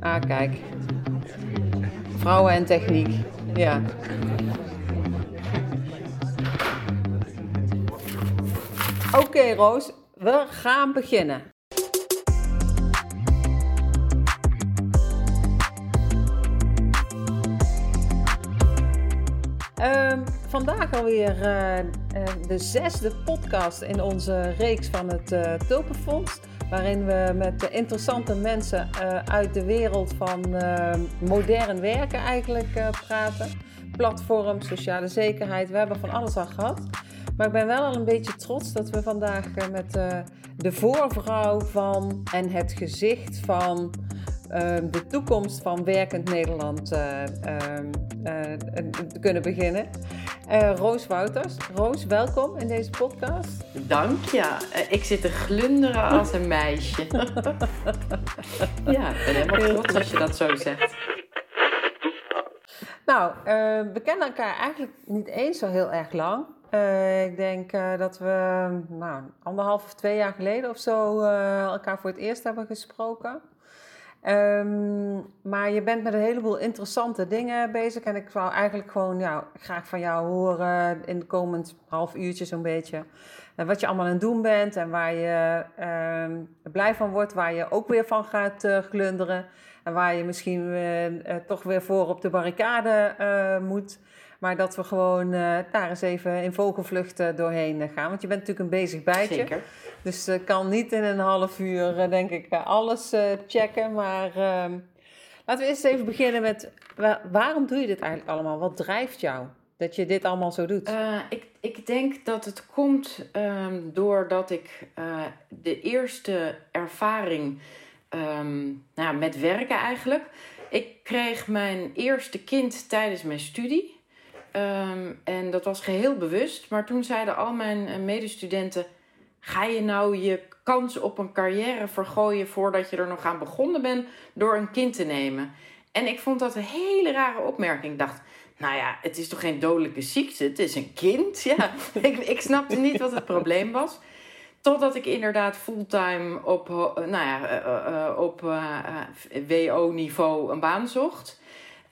Ah, kijk. Vrouwen en techniek. Ja. Oké, Roos. We gaan beginnen. Ehm, vandaag alweer uh, de zesde podcast in onze reeks van het uh, Tulpenfonds. Waarin we met interessante mensen uh, uit de wereld van modern werken eigenlijk praten. Platform, sociale zekerheid, we hebben van alles al gehad. Maar ik ben wel al een beetje trots dat we vandaag met de voorvrouw van en het gezicht van de toekomst van werkend Nederland kunnen beginnen. Uh, Roos Wouters. Roos, welkom in deze podcast. Dank je. ik zit te glunderen als een meisje. ja, ik ben helemaal trots als je dat zo zegt. Nou, we kennen elkaar eigenlijk niet eens zo heel erg lang. ik denk dat we nou, anderhalf of twee jaar geleden of zo elkaar voor het eerst hebben gesproken. Um, maar je bent met een heleboel interessante dingen bezig. En ik zou eigenlijk gewoon ja, graag van jou horen in de komend half uurtje zo'n beetje. Uh, wat je allemaal aan het doen bent en waar je uh, blij van wordt. Waar je ook weer van gaat uh, glunderen. En waar je misschien uh, toch weer voor op de barricade moet. Maar dat we gewoon daar eens even in vogelvlucht doorheen gaan. Want je bent natuurlijk een bezig bijtje. Zeker. Dus ik kan niet in een half uur, eh, denk ik, eh, alles eh, checken. Maar ehm, laten we eerst even beginnen met waarom doe je dit eigenlijk allemaal? Wat drijft jou dat je dit allemaal zo doet? ik, ik denk dat het komt um, doordat ik de eerste ervaring um, nou, met werken eigenlijk. Ik kreeg mijn eerste kind tijdens mijn studie. En dat was geheel bewust. Maar toen zeiden al mijn medestudenten Ga je nou je kans op een carrière vergooien voordat je er nog aan begonnen bent door een kind te nemen? En ik vond dat een hele rare opmerking. Ik dacht, nou ja, het is toch geen dodelijke ziekte? Het is een kind. Ja, ik, ik snapte niet wat het probleem was. Totdat ik inderdaad fulltime op, nou ja, uh, uh, op WO-niveau een baan zocht.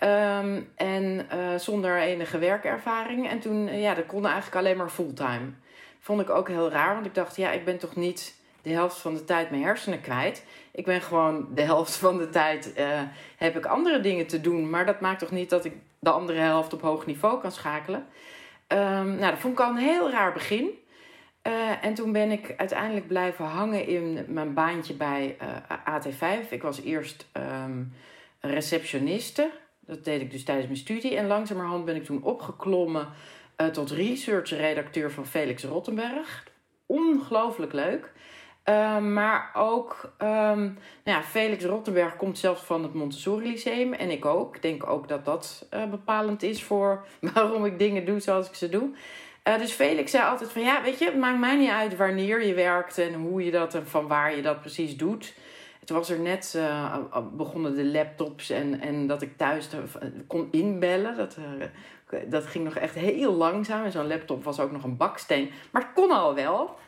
Um, en zonder enige werkervaring. En toen, ja, dat kon eigenlijk alleen maar fulltime. Vond ik ook heel raar, want ik dacht, ja, ik ben toch niet de helft van de tijd mijn hersenen kwijt. Ik ben gewoon de helft van de tijd uh, heb ik andere dingen te doen. Maar dat maakt toch niet dat ik de andere helft op hoog niveau kan schakelen. Um, nou, dat vond ik al een heel raar begin. En toen ben ik uiteindelijk blijven hangen in mijn baantje bij uh, eh, AT5. Ik was eerst um, receptioniste. Dat deed ik dus tijdens mijn studie. En langzamerhand ben ik toen opgeklommen uh, tot research-redacteur van Felix Rottenberg. Ongelooflijk leuk. Uh, maar ook, um, nou ja, Felix Rottenberg komt zelfs van het Montessori Lyceum. En ik ook. Ik denk ook dat dat uh, bepalend is voor waarom ik dingen doe zoals ik ze doe. Dus Felix zei altijd van, ja, weet je, het maakt mij niet uit wanneer je werkt en hoe je dat en van waar je dat precies doet. Het was er net, begonnen de laptops en, en dat ik thuis kon inbellen. Dat dat ging nog echt heel langzaam. En zo'n laptop was ook nog een baksteen. Maar het kon al wel.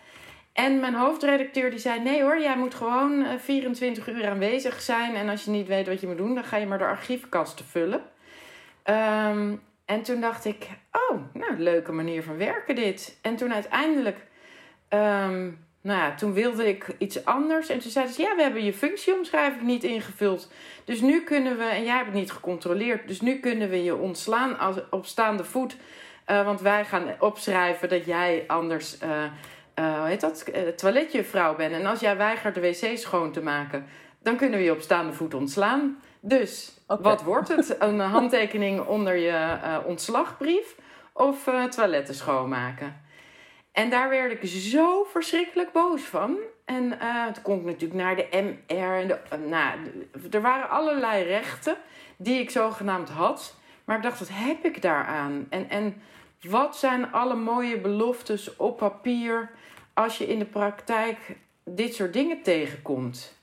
En mijn hoofdredacteur die zei: Nee hoor, jij moet gewoon 24 eh, uur aanwezig zijn. En als je niet weet wat je moet doen, dan ga je maar de archiefkasten vullen. Um, en toen dacht ik: Oh, nou, leuke manier van werken dit. En toen uiteindelijk um, nou ja, toen wilde ik iets anders. En toen zeiden ze, ja, we hebben je functieomschrijving niet ingevuld. Dus nu kunnen we, en jij hebt het niet gecontroleerd, dus nu kunnen we je ontslaan als, op staande voet. Uh, want wij gaan opschrijven dat jij anders, uh, uh, hoe heet dat, toiletjevrouw bent. En als jij weigert de wc schoon te maken, dan kunnen we je op staande voet ontslaan. Dus, wat wordt het? Een handtekening onder je ontslagbrief of toiletten schoonmaken? En daar werd ik zo verschrikkelijk boos van. En uh, kon ik natuurlijk naar de MR. En de, uh, nou, er waren allerlei rechten die ik zogenaamd had. Maar ik dacht, wat heb ik daaraan? En, en wat zijn alle mooie beloftes op papier als je in de praktijk dit soort dingen tegenkomt?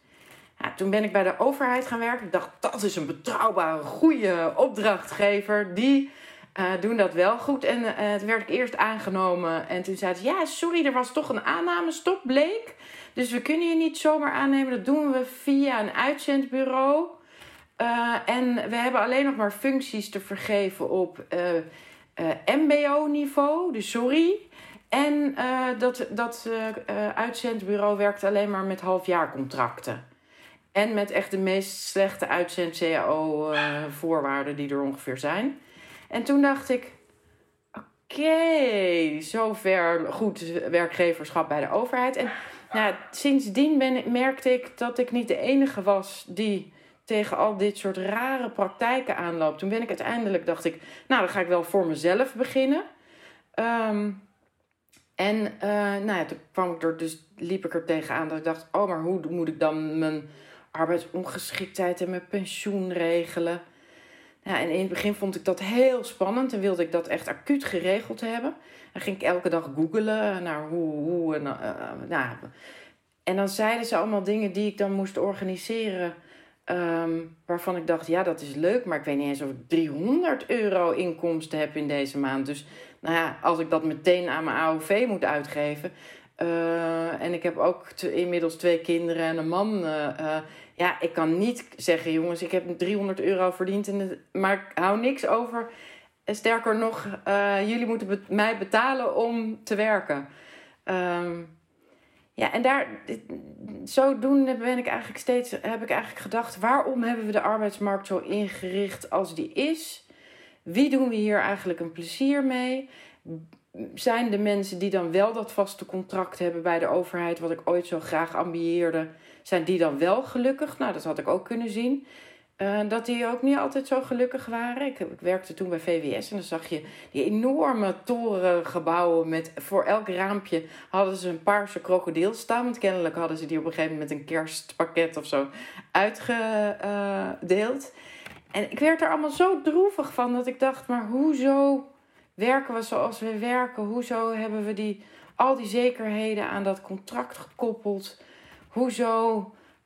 Toen ben ik bij de overheid gaan werken. Ik dacht, dat is een betrouwbare, goede opdrachtgever die uh, doen dat wel goed. En uh, toen werd eerst aangenomen. En toen zeiden ze: Ja, sorry, er was toch een aannamestop, bleek. Dus we kunnen je niet zomaar aannemen. Dat doen we via een uitzendbureau. en we hebben alleen nog maar functies te vergeven op MBO-niveau, dus sorry. En dat, dat uitzendbureau werkt alleen maar met halfjaarcontracten. En met echt de meest slechte uitzend-CAO-voorwaarden die er ongeveer zijn. En toen dacht ik, oké, zover goed werkgeverschap bij de overheid. En nou, sindsdien ben, merkte ik dat ik niet de enige was die tegen al dit soort rare praktijken aanloopt. Toen ben ik uiteindelijk, dacht ik, nou dan ga ik wel voor mezelf beginnen. Ehm, en uh, nou ja, toen kwam ik er dus, liep ik er tegenaan dat ik dacht, oh maar hoe moet ik dan mijn arbeidsongeschiktheid en mijn pensioen regelen? Ja, en in het begin vond ik dat heel spannend en wilde ik dat echt acuut geregeld hebben. En ging ik elke dag googelen naar hoe, hoe en, uh, en dan zeiden ze allemaal dingen die ik dan moest organiseren. Um, waarvan ik dacht, ja, dat is leuk, maar ik weet niet eens of ik 300 euro inkomsten heb in deze maand. Dus nou ja, als ik dat meteen aan mijn AOV moet uitgeven. Uh, en ik heb ook inmiddels twee kinderen en een man. Ja, ik kan niet zeggen, jongens, ik heb 300 euro verdiend, maar ik hou niks over. Sterker nog, uh, jullie moeten mij betalen om te werken. Um, ja, en daar, zodoende ben ik eigenlijk steeds, heb ik eigenlijk gedacht, waarom hebben we de arbeidsmarkt zo ingericht als die is? Wie doen we hier eigenlijk een plezier mee? Zijn de mensen die dan wel dat vaste contract hebben bij de overheid, wat ik ooit zo graag ambieerde, zijn die dan wel gelukkig? Nou, dat had ik ook kunnen zien. Uh, dat die ook niet altijd zo gelukkig waren. Ik, ik, werkte toen bij VWS en dan zag je die enorme torengebouwen met voor elk raampje hadden ze een paarse krokodil staan. Want kennelijk hadden ze die op een gegeven moment een kerstpakket of zo uitgedeeld. En ik werd er allemaal zo droevig van dat ik dacht, maar hoezo werken we zoals we werken? Hoezo hebben we die, al die zekerheden aan dat contract gekoppeld? Hoezo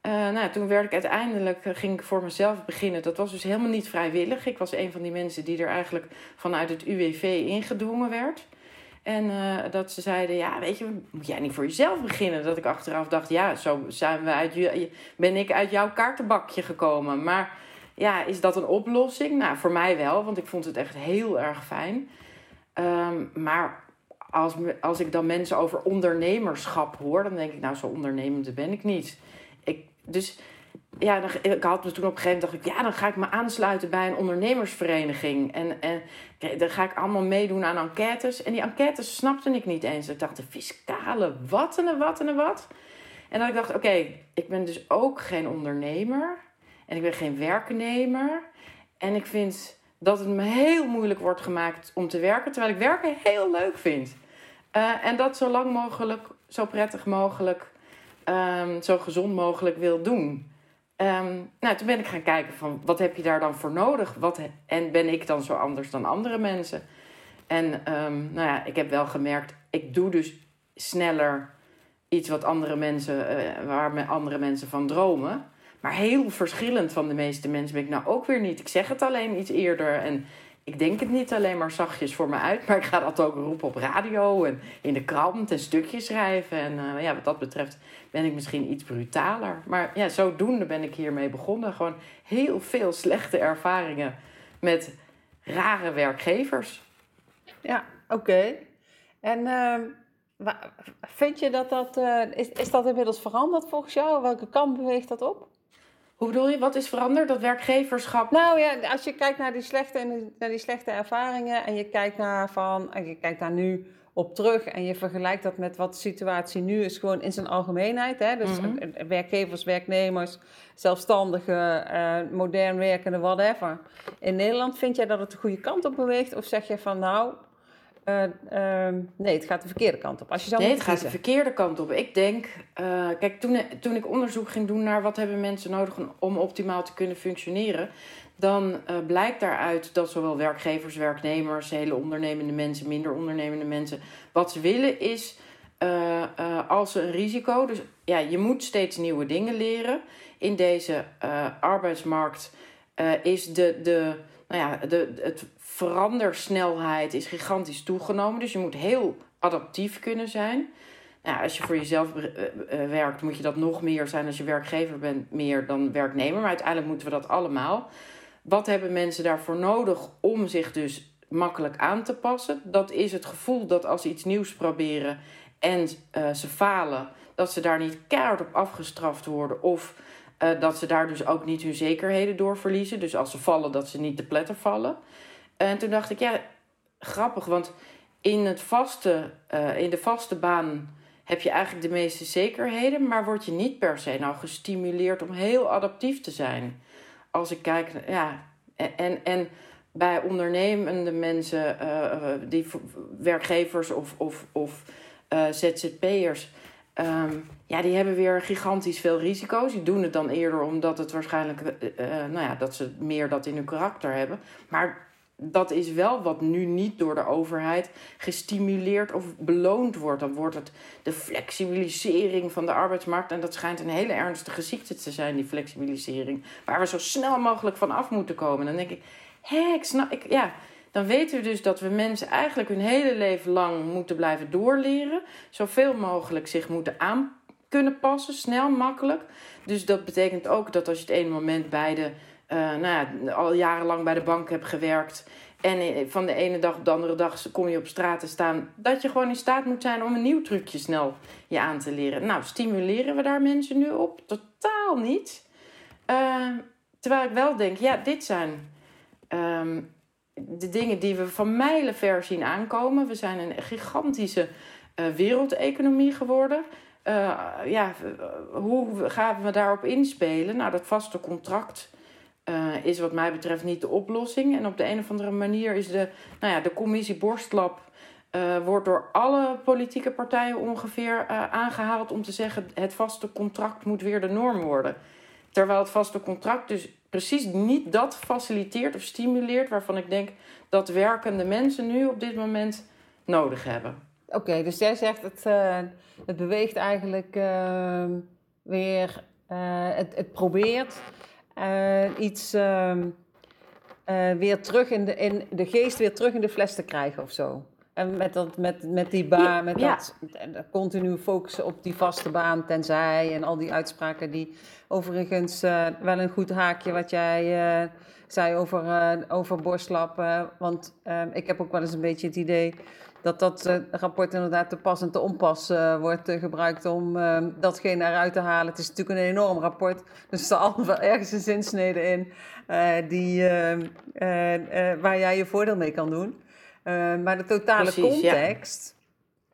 uh, nou, toen werd ik uiteindelijk, uh, ging ik voor mezelf beginnen. Dat was dus helemaal niet vrijwillig. Ik was een van die mensen die er eigenlijk vanuit het UWV ingedwongen werd. En uh, dat ze zeiden, ja, weet je, moet jij niet voor jezelf beginnen? Dat ik achteraf dacht, ja, zo zijn we uit, ben ik uit jouw kaartenbakje gekomen. Maar ja, is dat een oplossing? Nou, voor mij wel, want ik vond het echt heel erg fijn. Um, maar als, als ik dan mensen over ondernemerschap hoor, dan denk ik, nou, zo ondernemend ben ik niet dus ja, dan, ik had me toen op een gegeven moment dacht ik, ja, dan ga ik me aansluiten bij een ondernemersvereniging. En, en dan ga ik allemaal meedoen aan enquêtes. En die enquêtes snapte ik niet eens. Ik dacht, de fiscale wat en wat en wat. En dan ik dacht, oké, ik ben dus ook geen ondernemer. En ik ben geen werknemer. En ik vind dat het me heel moeilijk wordt gemaakt om te werken. Terwijl ik werken heel leuk vind. Uh, en dat zo lang mogelijk, zo prettig mogelijk um, zo gezond mogelijk wil doen. Um, nou, toen ben ik gaan kijken van wat heb je daar dan voor nodig? Wat, en ben ik dan zo anders dan andere mensen? En um, nou ja, ik heb wel gemerkt, ik doe dus sneller iets wat andere mensen, uh, waar andere mensen van dromen. Maar heel verschillend van de meeste mensen ben ik nou ook weer niet. Ik zeg het alleen iets eerder en ik denk het niet alleen maar zachtjes voor me uit, maar ik ga dat ook roepen op radio en in de krant en stukjes schrijven. En uh, ja, wat dat betreft ben ik misschien iets brutaler. Maar ja, zodoende ben ik hiermee begonnen. Gewoon heel veel slechte ervaringen met rare werkgevers. Ja, oké. En uh, vind je dat dat. Uh, is, is dat inmiddels veranderd volgens jou? Welke kant beweegt dat op? Hoe bedoel je? Wat is veranderd? Dat werkgeverschap? Nou ja, als je kijkt naar die slechte, naar die slechte ervaringen en je kijkt naar van, en je kijkt daar nu op terug en je vergelijkt dat met wat de situatie nu is, gewoon in zijn algemeenheid. Hè? Dus mm -hmm. werkgevers, werknemers, zelfstandigen, uh, modern werkende, whatever. In Nederland vind jij dat het de goede kant op beweegt? Of zeg je van nou, uh, uh, nee, het gaat de verkeerde kant op. Als je zou nee, het gaat de verkeerde kant op. Ik denk, uh, kijk, toen, toen ik onderzoek ging doen naar wat hebben mensen nodig om optimaal te kunnen functioneren, dan uh, blijkt daaruit dat zowel werkgevers, werknemers, hele ondernemende mensen, minder ondernemende mensen, wat ze willen is als ze een risico. Dus ja, je moet steeds nieuwe dingen leren. In deze arbeidsmarkt is de, de, nou ja, de, het verandersnelheid is gigantisch toegenomen. Dus je moet heel adaptief kunnen zijn. Nou, als je voor jezelf werkt, moet je dat nog meer zijn. Als je werkgever bent, meer dan werknemer. Maar uiteindelijk moeten we dat allemaal. Wat hebben mensen daarvoor nodig om zich dus makkelijk aan te passen? Dat is het gevoel dat als ze iets nieuws proberen en ze falen, dat ze daar niet keihard op afgestraft worden. Of uh, dat ze daar dus ook niet hun zekerheden door verliezen. Dus als ze vallen, dat ze niet te pletter vallen. En toen dacht ik, ja, grappig, want in, het vaste, uh, in de vaste baan heb je eigenlijk de meeste zekerheden, maar word je niet per se nou gestimuleerd om heel adaptief te zijn. Als ik kijk, ja, en, en bij ondernemende mensen, uh, die werkgevers of, of, of ZZP'ers Um, ja, die hebben weer gigantisch veel risico's. Die doen het dan eerder omdat het waarschijnlijk, uh, nou ja, dat ze meer dat in hun karakter hebben. Maar dat is wel wat nu niet door de overheid gestimuleerd of beloond wordt. Dan wordt het de flexibilisering van de arbeidsmarkt. En dat schijnt een hele ernstige ziekte te zijn, die flexibilisering. Waar we zo snel mogelijk van af moeten komen. Dan denk ik, hé, ik snap, ik, ja, dan weten we dus dat we mensen eigenlijk hun hele leven lang moeten blijven doorleren. Zoveel mogelijk zich moeten aan kunnen passen, snel, makkelijk. Dus dat betekent ook dat als je het ene moment bij de, uh, nou ja, al jarenlang bij de bank hebt gewerkt. En van de ene dag op de andere dag kom je op straat te staan. Dat je gewoon in staat moet zijn om een nieuw trucje snel je aan te leren. Nou, stimuleren we daar mensen nu op? Totaal niet. Uh, terwijl ik wel denk, ja, dit zijn um, de dingen die we van mijlenver zien aankomen. We zijn een gigantische uh, wereldeconomie geworden. Uh, ja, hoe gaan we daarop inspelen? Nou, dat vaste contract is wat mij betreft niet de oplossing. En op de een of andere manier is de, nou ja, de commissie Borstlab... wordt door alle politieke partijen ongeveer aangehaald om te zeggen: het vaste contract moet weer de norm worden. Terwijl het vaste contract dus precies niet dat faciliteert of stimuleert waarvan ik denk dat werkende mensen nu op dit moment nodig hebben. Oké, dus jij zegt het, uh, het beweegt eigenlijk uh, weer, uh, het, het probeert iets ehm, weer terug in de, in de geest weer terug in de fles te krijgen of zo. En met, dat, met, met die baan, met dat, dat continu focussen op die vaste baan, tenzij en al die uitspraken die overigens uh, wel een goed haakje wat jij uh, zei over, uh, over borstlappen. Want ik heb ook wel eens een beetje het idee dat dat rapport inderdaad te pas en te onpas wordt gebruikt om datgene eruit te halen. Het is natuurlijk een enorm rapport, dus er staat wel ergens een zinsnede in die, waar jij je voordeel mee kan doen. Uh, maar de totale context.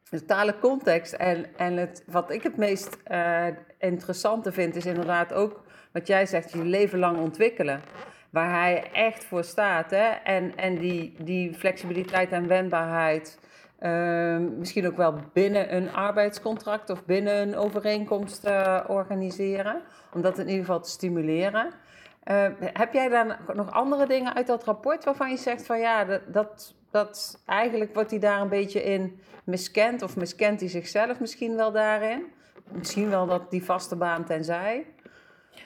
De totale context en, en het, wat ik het meest uh, interessante vind, is inderdaad ook wat jij zegt, je leven lang ontwikkelen. Waar hij echt voor staat. Hè? En, en die, die flexibiliteit en wendbaarheid. Uh, misschien ook wel binnen een arbeidscontract of binnen een overeenkomst uh, organiseren. Om dat in ieder geval te stimuleren. Uh, heb jij dan nog andere dingen uit dat rapport waarvan je zegt van ja, dat, dat dat eigenlijk wordt hij daar een beetje in miskend, of miskent hij zichzelf misschien wel daarin. Misschien wel dat die vaste baan tenzij.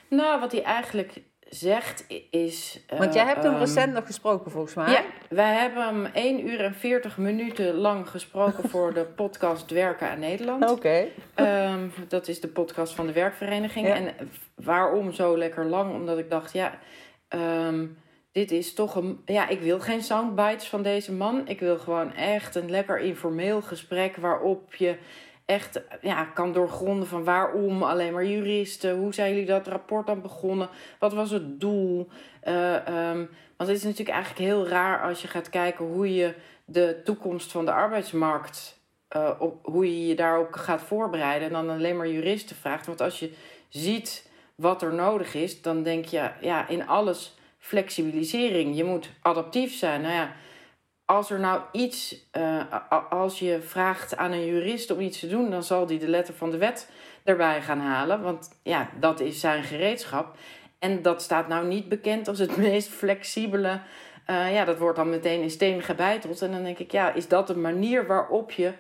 Nou, wat hij eigenlijk zegt is. Want jij hebt hem ehm, recent nog gesproken volgens mij. Ja, wij hebben hem 1 uur en 40 minuten lang gesproken voor de podcast Werken aan Nederland. Oké. Ehm, dat is de podcast van de werkvereniging. En waarom zo lekker lang? Omdat ik dacht, ja. Ehm, dit is toch een. Ja, ik wil geen soundbites van deze man. Ik wil gewoon echt een lekker informeel gesprek waarop je echt ja, kan doorgronden van waarom alleen maar juristen. Hoe zijn jullie dat rapport dan begonnen? Wat was het doel? Uh, um, want het is natuurlijk eigenlijk heel raar als je gaat kijken hoe je de toekomst van de arbeidsmarkt. Uh, op, hoe je je daarop gaat voorbereiden en dan alleen maar juristen vraagt. Want als je ziet wat er nodig is, dan denk je ja, in alles flexibilisering. Je moet adaptief zijn. Nou ja, als er nou iets, uh, als je vraagt aan een jurist om iets te doen, dan zal die de letter van de wet erbij gaan halen. Want ja, dat is zijn gereedschap. En dat staat nou niet bekend als het meest flexibele. Uh, ja, dat wordt dan meteen in steen gebeiteld. En dan denk ik, ja, is dat een manier waarop je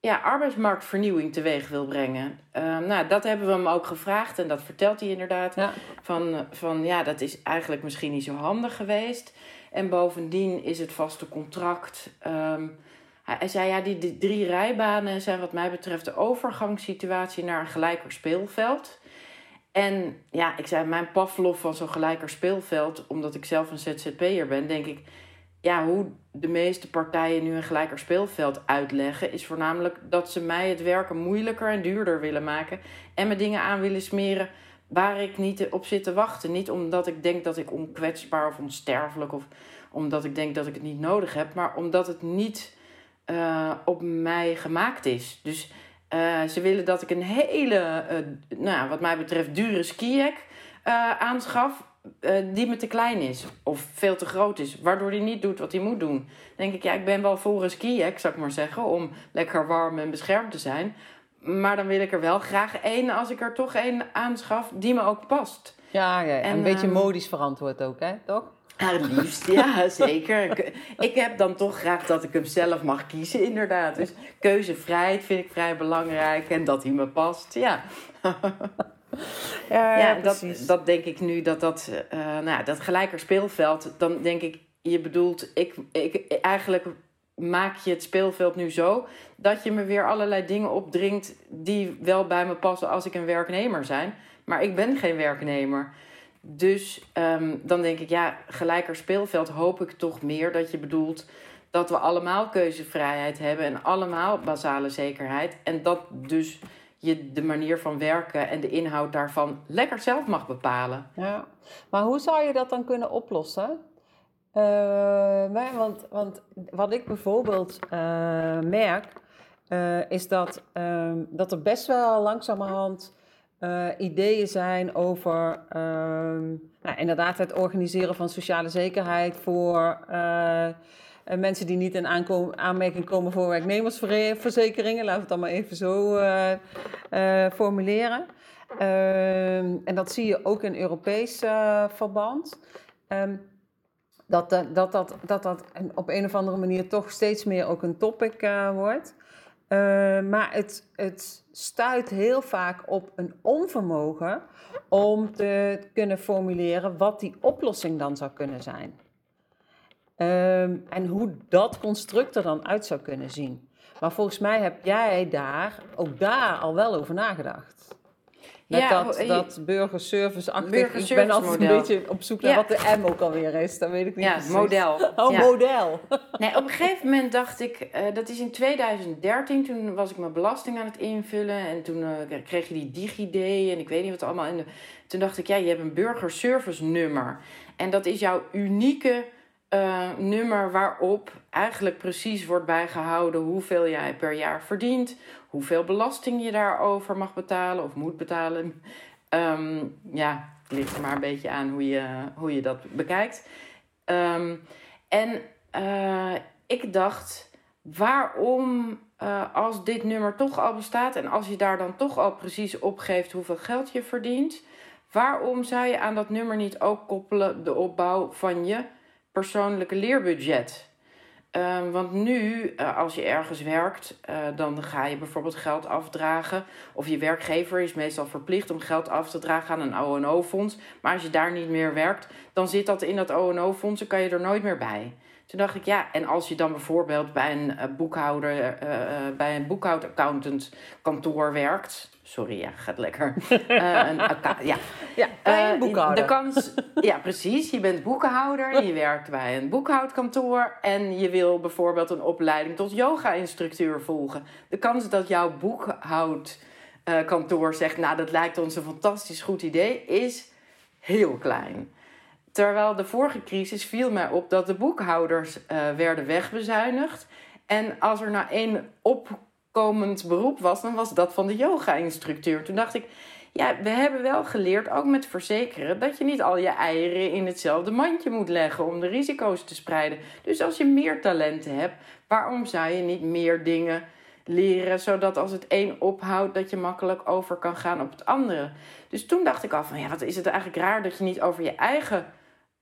ja, arbeidsmarktvernieuwing teweeg wil brengen. Uh, nou, dat hebben we hem ook gevraagd en dat vertelt hij inderdaad. Van, van ja, dat is eigenlijk misschien niet zo handig geweest. En bovendien is het vaste contract. Um, hij zei ja, die, die drie rijbanen zijn wat mij betreft de overgangssituatie naar een gelijker speelveld. En ja, ik zei, mijn Pavlov van zo'n gelijker speelveld, omdat ik zelf een ZZP'er ben, denk ik, ja, hoe de meeste partijen nu een gelijker speelveld uitleggen, is voornamelijk dat ze mij het werken moeilijker en duurder willen maken en me dingen aan willen smeren waar ik niet op zit te wachten. Niet omdat ik denk dat ik onkwetsbaar of onsterfelijk of omdat ik denk dat ik het niet nodig heb, maar omdat het niet uh, op mij gemaakt is. Dus uh, ze willen dat ik een hele, uh, nou, wat mij betreft, dure skiek aanschaf. Die me te klein is of veel te groot is, waardoor hij niet doet wat hij moet doen. Dan denk ik, ja, ik ben wel voor een skiek, zou ik maar zeggen, om lekker warm en beschermd te zijn. Maar dan wil ik er wel graag één, als ik er toch één aanschaf, die me ook past. Ja, ja, en, een beetje ehm, modisch verantwoord ook, hè? Toch? Het liefst, ja, zeker. Ik heb dan toch graag dat ik hem zelf mag kiezen, inderdaad. Dus keuzevrijheid vind ik vrij belangrijk en dat hij me past, ja. Ja, ja dat, dat denk ik nu, dat dat, uh, nou, dat gelijker speelveld, dan denk ik, je bedoelt, ik, ik, eigenlijk maak je het speelveld nu zo dat je me weer allerlei dingen opdringt die wel bij me passen als ik een werknemer zijn. Maar ik ben geen werknemer. Dus ehm, dan denk ik, ja, gelijker speelveld hoop ik toch meer dat je bedoelt dat we allemaal keuzevrijheid hebben en allemaal basale zekerheid. En dat dus je de manier van werken en de inhoud daarvan lekker zelf mag bepalen. Ja, maar hoe zou je dat dan kunnen oplossen? Uh, want, want wat ik bijvoorbeeld uh, merk, uh, is dat, ehm, dat er best wel langzamerhand ideeën zijn over ehm, nou, inderdaad het organiseren van sociale zekerheid voor mensen die niet in aanmerking komen voor werknemersverzekeringen. Laten we het dan maar even zo formuleren. Ehm, en dat zie je ook in Europees verband dat dat, dat, dat, dat, op een of andere manier toch steeds meer ook een topic uh, wordt. Uh, maar het, het stuit heel vaak op een onvermogen om te kunnen formuleren wat die oplossing dan zou kunnen zijn. Um, en hoe dat construct er dan uit zou kunnen zien. Maar volgens mij heb jij daar, ook daar al wel over nagedacht. Met ja, dat, dat burgerservice-achtig. Ik ben altijd een beetje op zoek naar wat de M ook alweer is. Dat weet ik niet Ja, precies. model. Oh, model. nee, op een gegeven moment dacht ik... Uh, dat is in 2013. Toen was ik mijn belasting aan het invullen. En toen uh, kreeg je die DigiD en ik weet niet wat allemaal. En toen dacht ik, ja, je hebt een burgerservice nummer. En dat is jouw unieke nummer waarop eigenlijk precies wordt bijgehouden hoeveel jij per jaar verdient, hoeveel belasting je daarover mag betalen of moet betalen. Um, ja, het ligt er maar een beetje aan hoe je, hoe je dat bekijkt. Um, en uh, ik dacht, waarom uh, als dit nummer toch al bestaat en als je daar dan toch al precies opgeeft hoeveel geld je verdient, waarom zou je aan dat nummer niet ook koppelen de opbouw van je persoonlijke leerbudget. Um, want nu, uh, als je ergens werkt, uh, dan ga je bijvoorbeeld geld afdragen. Of je werkgever is meestal verplicht om geld af te dragen aan een ONO-fonds. Maar als je daar niet meer werkt, dan zit dat in dat ONO-fonds en kan je er nooit meer bij. Toen dacht ik, ja, en als je dan bijvoorbeeld bij een uh, boekhouder, bij een boekhoudaccountant kantoor werkt, Sorry, ja, gaat lekker. Uh, een ja, ja bij een eh, boekhouder. De kans, ja, precies. Je bent boekhouder, je werkt bij een boekhoudkantoor en je wil bijvoorbeeld een opleiding tot yoga-instructeur volgen. De kans dat jouw boekhoudkantoor zegt, nou, dat lijkt ons een fantastisch goed idee, is heel klein. Terwijl de vorige crisis viel mij op dat de boekhouders uh, werden wegbezuinigd. En als er nou één op komend beroep was, dan was dat van de yoga-instructeur. Toen dacht ik, ja, we hebben wel geleerd, ook met verzekeren, dat je niet al je eieren in hetzelfde mandje moet leggen om de risico's te spreiden. Dus als je meer talenten hebt, waarom zou je niet meer dingen leren, zodat als het een ophoudt, dat je makkelijk over kan gaan op het andere. Dus toen dacht ik al van, ja, wat is het eigenlijk raar dat je niet over je eigen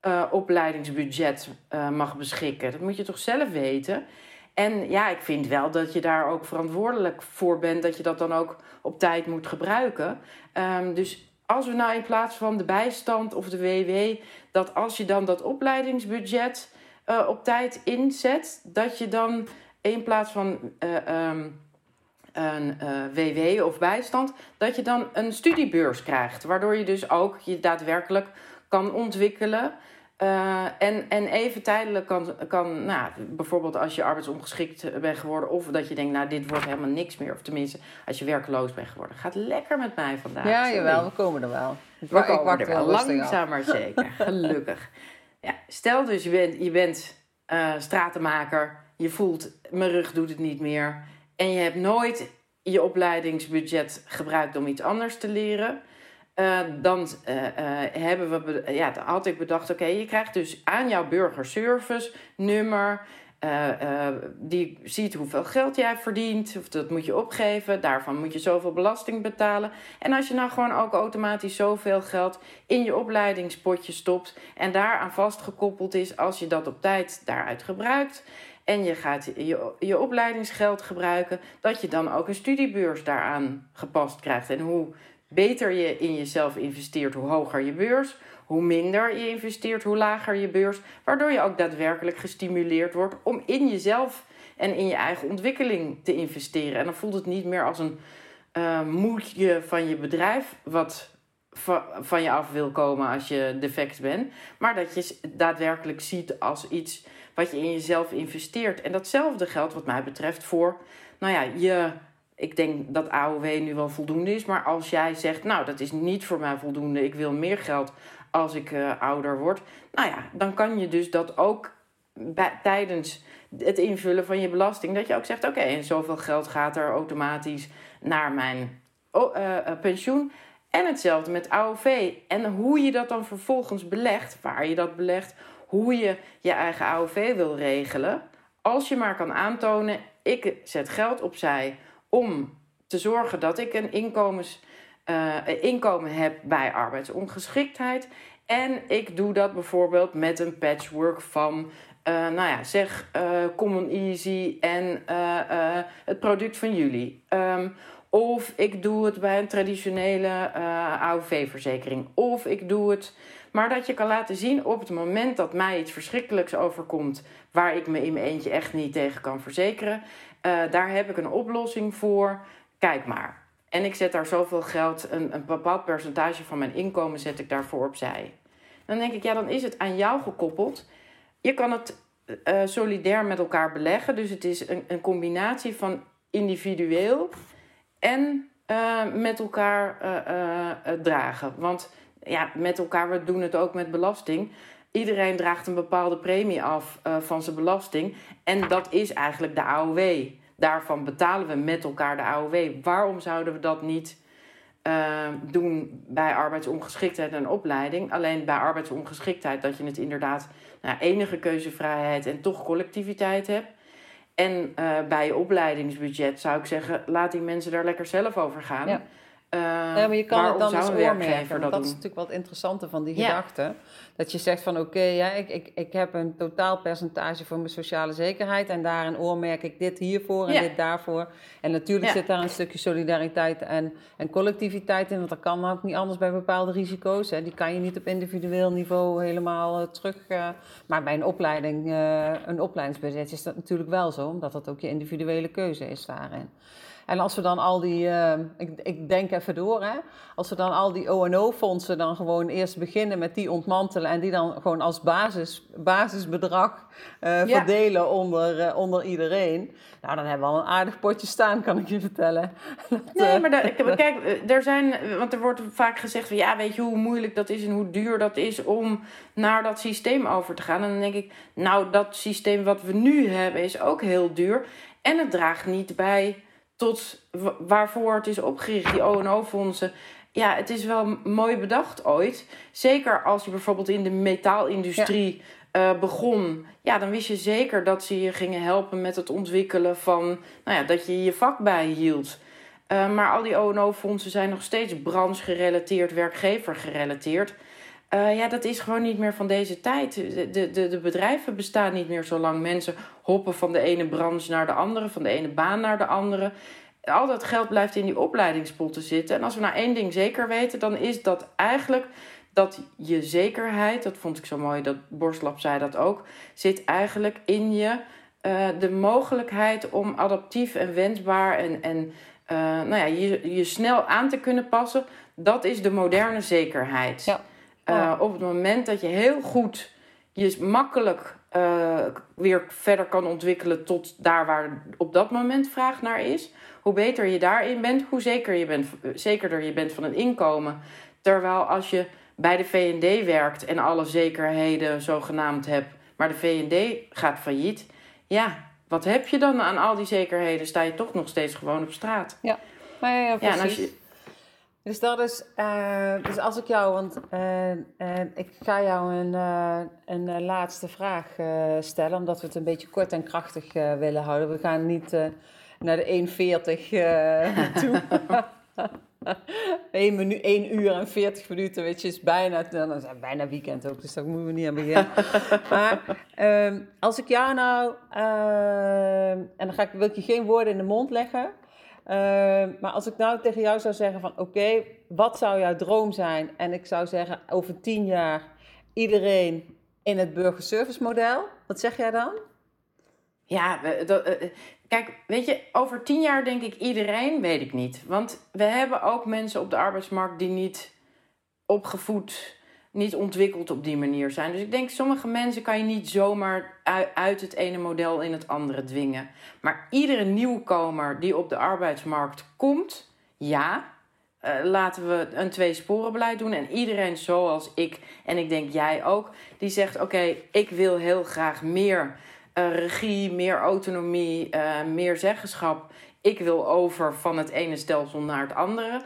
uh, opleidingsbudget uh, mag beschikken. Dat moet je toch zelf weten. En ja, ik vind wel dat je daar ook verantwoordelijk voor bent, dat je dat dan ook op tijd moet gebruiken. Um, dus als we nou in plaats van de bijstand of de WW, dat als je dan dat opleidingsbudget uh, op tijd inzet, dat je dan in plaats van eh, ehm, een WW of bijstand, dat je dan een studiebeurs krijgt. Waardoor je dus ook je daadwerkelijk kan ontwikkelen. Uh, en, en even tijdelijk kan, kan nou, bijvoorbeeld als je arbeidsongeschikt bent geworden, of dat je denkt, nou, dit wordt helemaal niks meer. Of tenminste, als je werkeloos bent geworden. Gaat lekker met mij vandaag. Ja, jawel, we komen er wel. Ik we komen er wel, langzaam maar zeker. Gelukkig. Ja, stel dus, je bent, je bent uh, stratenmaker, je voelt, mijn rug doet het niet meer. En je hebt nooit je opleidingsbudget gebruikt om iets anders te leren dan uh, hebben we, ja, had ik bedacht, oké, je krijgt dus aan jouw burgerservice nummer, die ziet hoeveel geld jij verdient, of dat moet je opgeven, daarvan moet je zoveel belasting betalen. En als je nou gewoon ook automatisch zoveel geld in je opleidingspotje stopt en daaraan vastgekoppeld is, als je dat op tijd daaruit gebruikt, en je gaat je, je opleidingsgeld gebruiken, dat je dan ook een studiebeurs daaraan gepast krijgt. En hoe beter je in jezelf investeert, hoe hoger je beurs. Hoe minder je investeert, hoe lager je beurs. Waardoor je ook daadwerkelijk gestimuleerd wordt om in jezelf en in je eigen ontwikkeling te investeren. En dan voelt het niet meer als een uh, moedje van je bedrijf, wat van je af wil komen als je defect bent. Maar dat je daadwerkelijk ziet als iets wat je in jezelf investeert. En datzelfde geldt, wat mij betreft, voor nou ja, je ik denk dat AOW nu wel voldoende is. Maar als jij zegt, nou, dat is niet voor mij voldoende, ik wil meer geld als ik uh, ouder word. Nou ja, dan kan je dus dat ook bij, tijdens het invullen van je belasting, dat je ook zegt, oké, en zoveel geld gaat er automatisch naar mijn oh, uh, pensioen. En hetzelfde met AOV. En hoe je dat dan vervolgens belegt, waar je dat belegt, hoe je je eigen AOV wil regelen. Als je maar kan aantonen, ik zet geld opzij om te zorgen dat ik een inkomens, uh, inkomen heb bij arbeidsongeschiktheid. En ik doe dat bijvoorbeeld met een patchwork van, uh, nou ja, zeg Common Easy en het product van jullie. Um, of ik doe het bij een traditionele AOV-verzekering. Of ik doe het. Maar dat je kan laten zien op het moment dat mij iets verschrikkelijks overkomt. waar ik me in mijn eentje echt niet tegen kan verzekeren. Uh, daar heb ik een oplossing voor. Kijk maar. En ik zet daar zoveel geld, een, een bepaald percentage van mijn inkomen zet ik daarvoor opzij. Dan denk ik, ja, dan is het aan jou gekoppeld. Je kan het uh, solidair met elkaar beleggen. Dus het is een, een combinatie van individueel en met elkaar dragen. Want ja, met elkaar, we doen het ook met belasting. Iedereen draagt een bepaalde premie af uh, van zijn belasting. En dat is eigenlijk de AOW. Daarvan betalen we met elkaar de AOW. Waarom zouden we dat niet uh, doen bij arbeidsongeschiktheid en opleiding? Alleen bij arbeidsongeschiktheid dat je het inderdaad nou, enige keuzevrijheid en toch collectiviteit hebt. En uh, bij opleidingsbudget zou ik zeggen, laat die mensen daar lekker zelf over gaan. Ja. Uh, ja, maar je kan het dan dus oormerken. Dat, dat is natuurlijk wat interessante van die gedachte. Dat je zegt van oké, ja, ik, ik, ik heb een totaal percentage voor mijn sociale zekerheid. En daarin oormerk ik dit hiervoor en dit daarvoor. En natuurlijk zit daar een stukje solidariteit en, en collectiviteit in. Want dat kan ook niet anders bij bepaalde risico's. Hè. Die kan je niet op individueel niveau helemaal uh, terug. Uh, maar bij een opleiding, een opleidingsbudget is dat natuurlijk wel zo. Omdat dat ook je individuele keuze is daarin. En als we dan al die, uh, ik, ik, denk even door, hè, als we dan al die O&O-fondsen dan gewoon eerst beginnen met die ontmantelen en die dan gewoon als basis, basisbedrag uh, verdelen onder, uh, onder iedereen, nou dan hebben we al een aardig potje staan, kan ik je vertellen. Dat, nee, maar daar, kijk, er zijn, want er wordt vaak gezegd van ja, weet je hoe moeilijk dat is en hoe duur dat is om naar dat systeem over te gaan. En dan denk ik, nou dat systeem wat we nu hebben is ook heel duur en het draagt niet bij tot waarvoor het is opgericht, die O&O-fondsen. Ja, het is wel mooi bedacht ooit. Zeker als je bijvoorbeeld in de metaalindustrie ja. uh, begon. Ja, dan wist je zeker dat ze je gingen helpen met het ontwikkelen van... Nou ja, dat je je vak bijhield. Uh, maar al die O&O-fondsen zijn nog steeds branchegerelateerd, werkgevergerelateerd. Uh, ja, dat is gewoon niet meer van deze tijd. De, de, de bedrijven bestaan niet meer zo lang. Mensen hoppen van de ene branche naar de andere, van de ene baan naar de andere. Al dat geld blijft in die opleidingspotten zitten. En als we nou één ding zeker weten, dan is dat eigenlijk dat je zekerheid, dat vond ik zo mooi, dat Borstlap zei dat ook, zit eigenlijk in je eh, de mogelijkheid om adaptief en wensbaar en, en uh, nou ja, je, je snel aan te kunnen passen, dat is de moderne zekerheid. Ja. Uh, op het moment dat je heel goed je makkelijk uh, weer verder kan ontwikkelen tot daar waar op dat moment vraag naar is, hoe beter je daarin bent, hoe zeker je bent, zekerder je bent van een inkomen. Terwijl als je bij de VND werkt en alle zekerheden zogenaamd hebt, maar de VND gaat failliet, ja, wat heb je dan aan al die zekerheden? Sta je toch nog steeds gewoon op straat? Ja, maar ja, ja precies. Ja, als je... Dus dat is, uh, dus als ik jou, want uh, uh, ik ga jou een, een laatste vraag stellen, omdat we het een beetje kort en krachtig willen houden. We gaan niet naar de 1,40 toe. 1, minuut, 1 uur en 40 minuten, weet je, is bijna, dan is het bijna weekend ook, dus daar moeten we niet aan beginnen. maar uh, als ik jou nou, en dan ga ik, wil ik je geen woorden in de mond leggen, uh, maar als ik nou tegen jou zou zeggen van, oké, wat zou jouw droom zijn? En ik zou zeggen, over 10 jaar iedereen in het burgerservice model, wat zeg jij dan? Ja, dat, eh, Kijk, weet je, over tien jaar denk ik iedereen, weet ik niet. Want we hebben ook mensen op de arbeidsmarkt die niet opgevoed, niet ontwikkeld op die manier zijn. Dus ik denk, sommige mensen kan je niet zomaar uit het ene model in het andere dwingen. Maar iedere nieuwkomer die op de arbeidsmarkt komt, ja, uh, laten we een tweesporenbeleid doen. En iedereen zoals ik, en ik denk jij ook, die zegt: Oké, ik wil heel graag meer uh, regie, meer autonomie, uh, meer zeggenschap. Ik wil over van het ene stelsel naar het andere.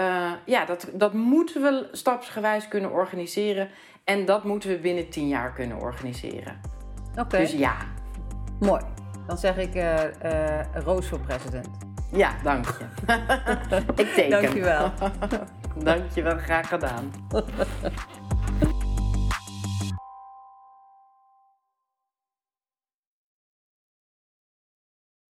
Uh, ja, dat, dat moeten we stapsgewijs kunnen organiseren. En dat moeten we binnen tien jaar kunnen organiseren. Oké. Dus ja. Mooi. Dan zeg ik Roos voor president. Ja, dank je. ik teken. Dank je wel. dank je wel, graag gedaan.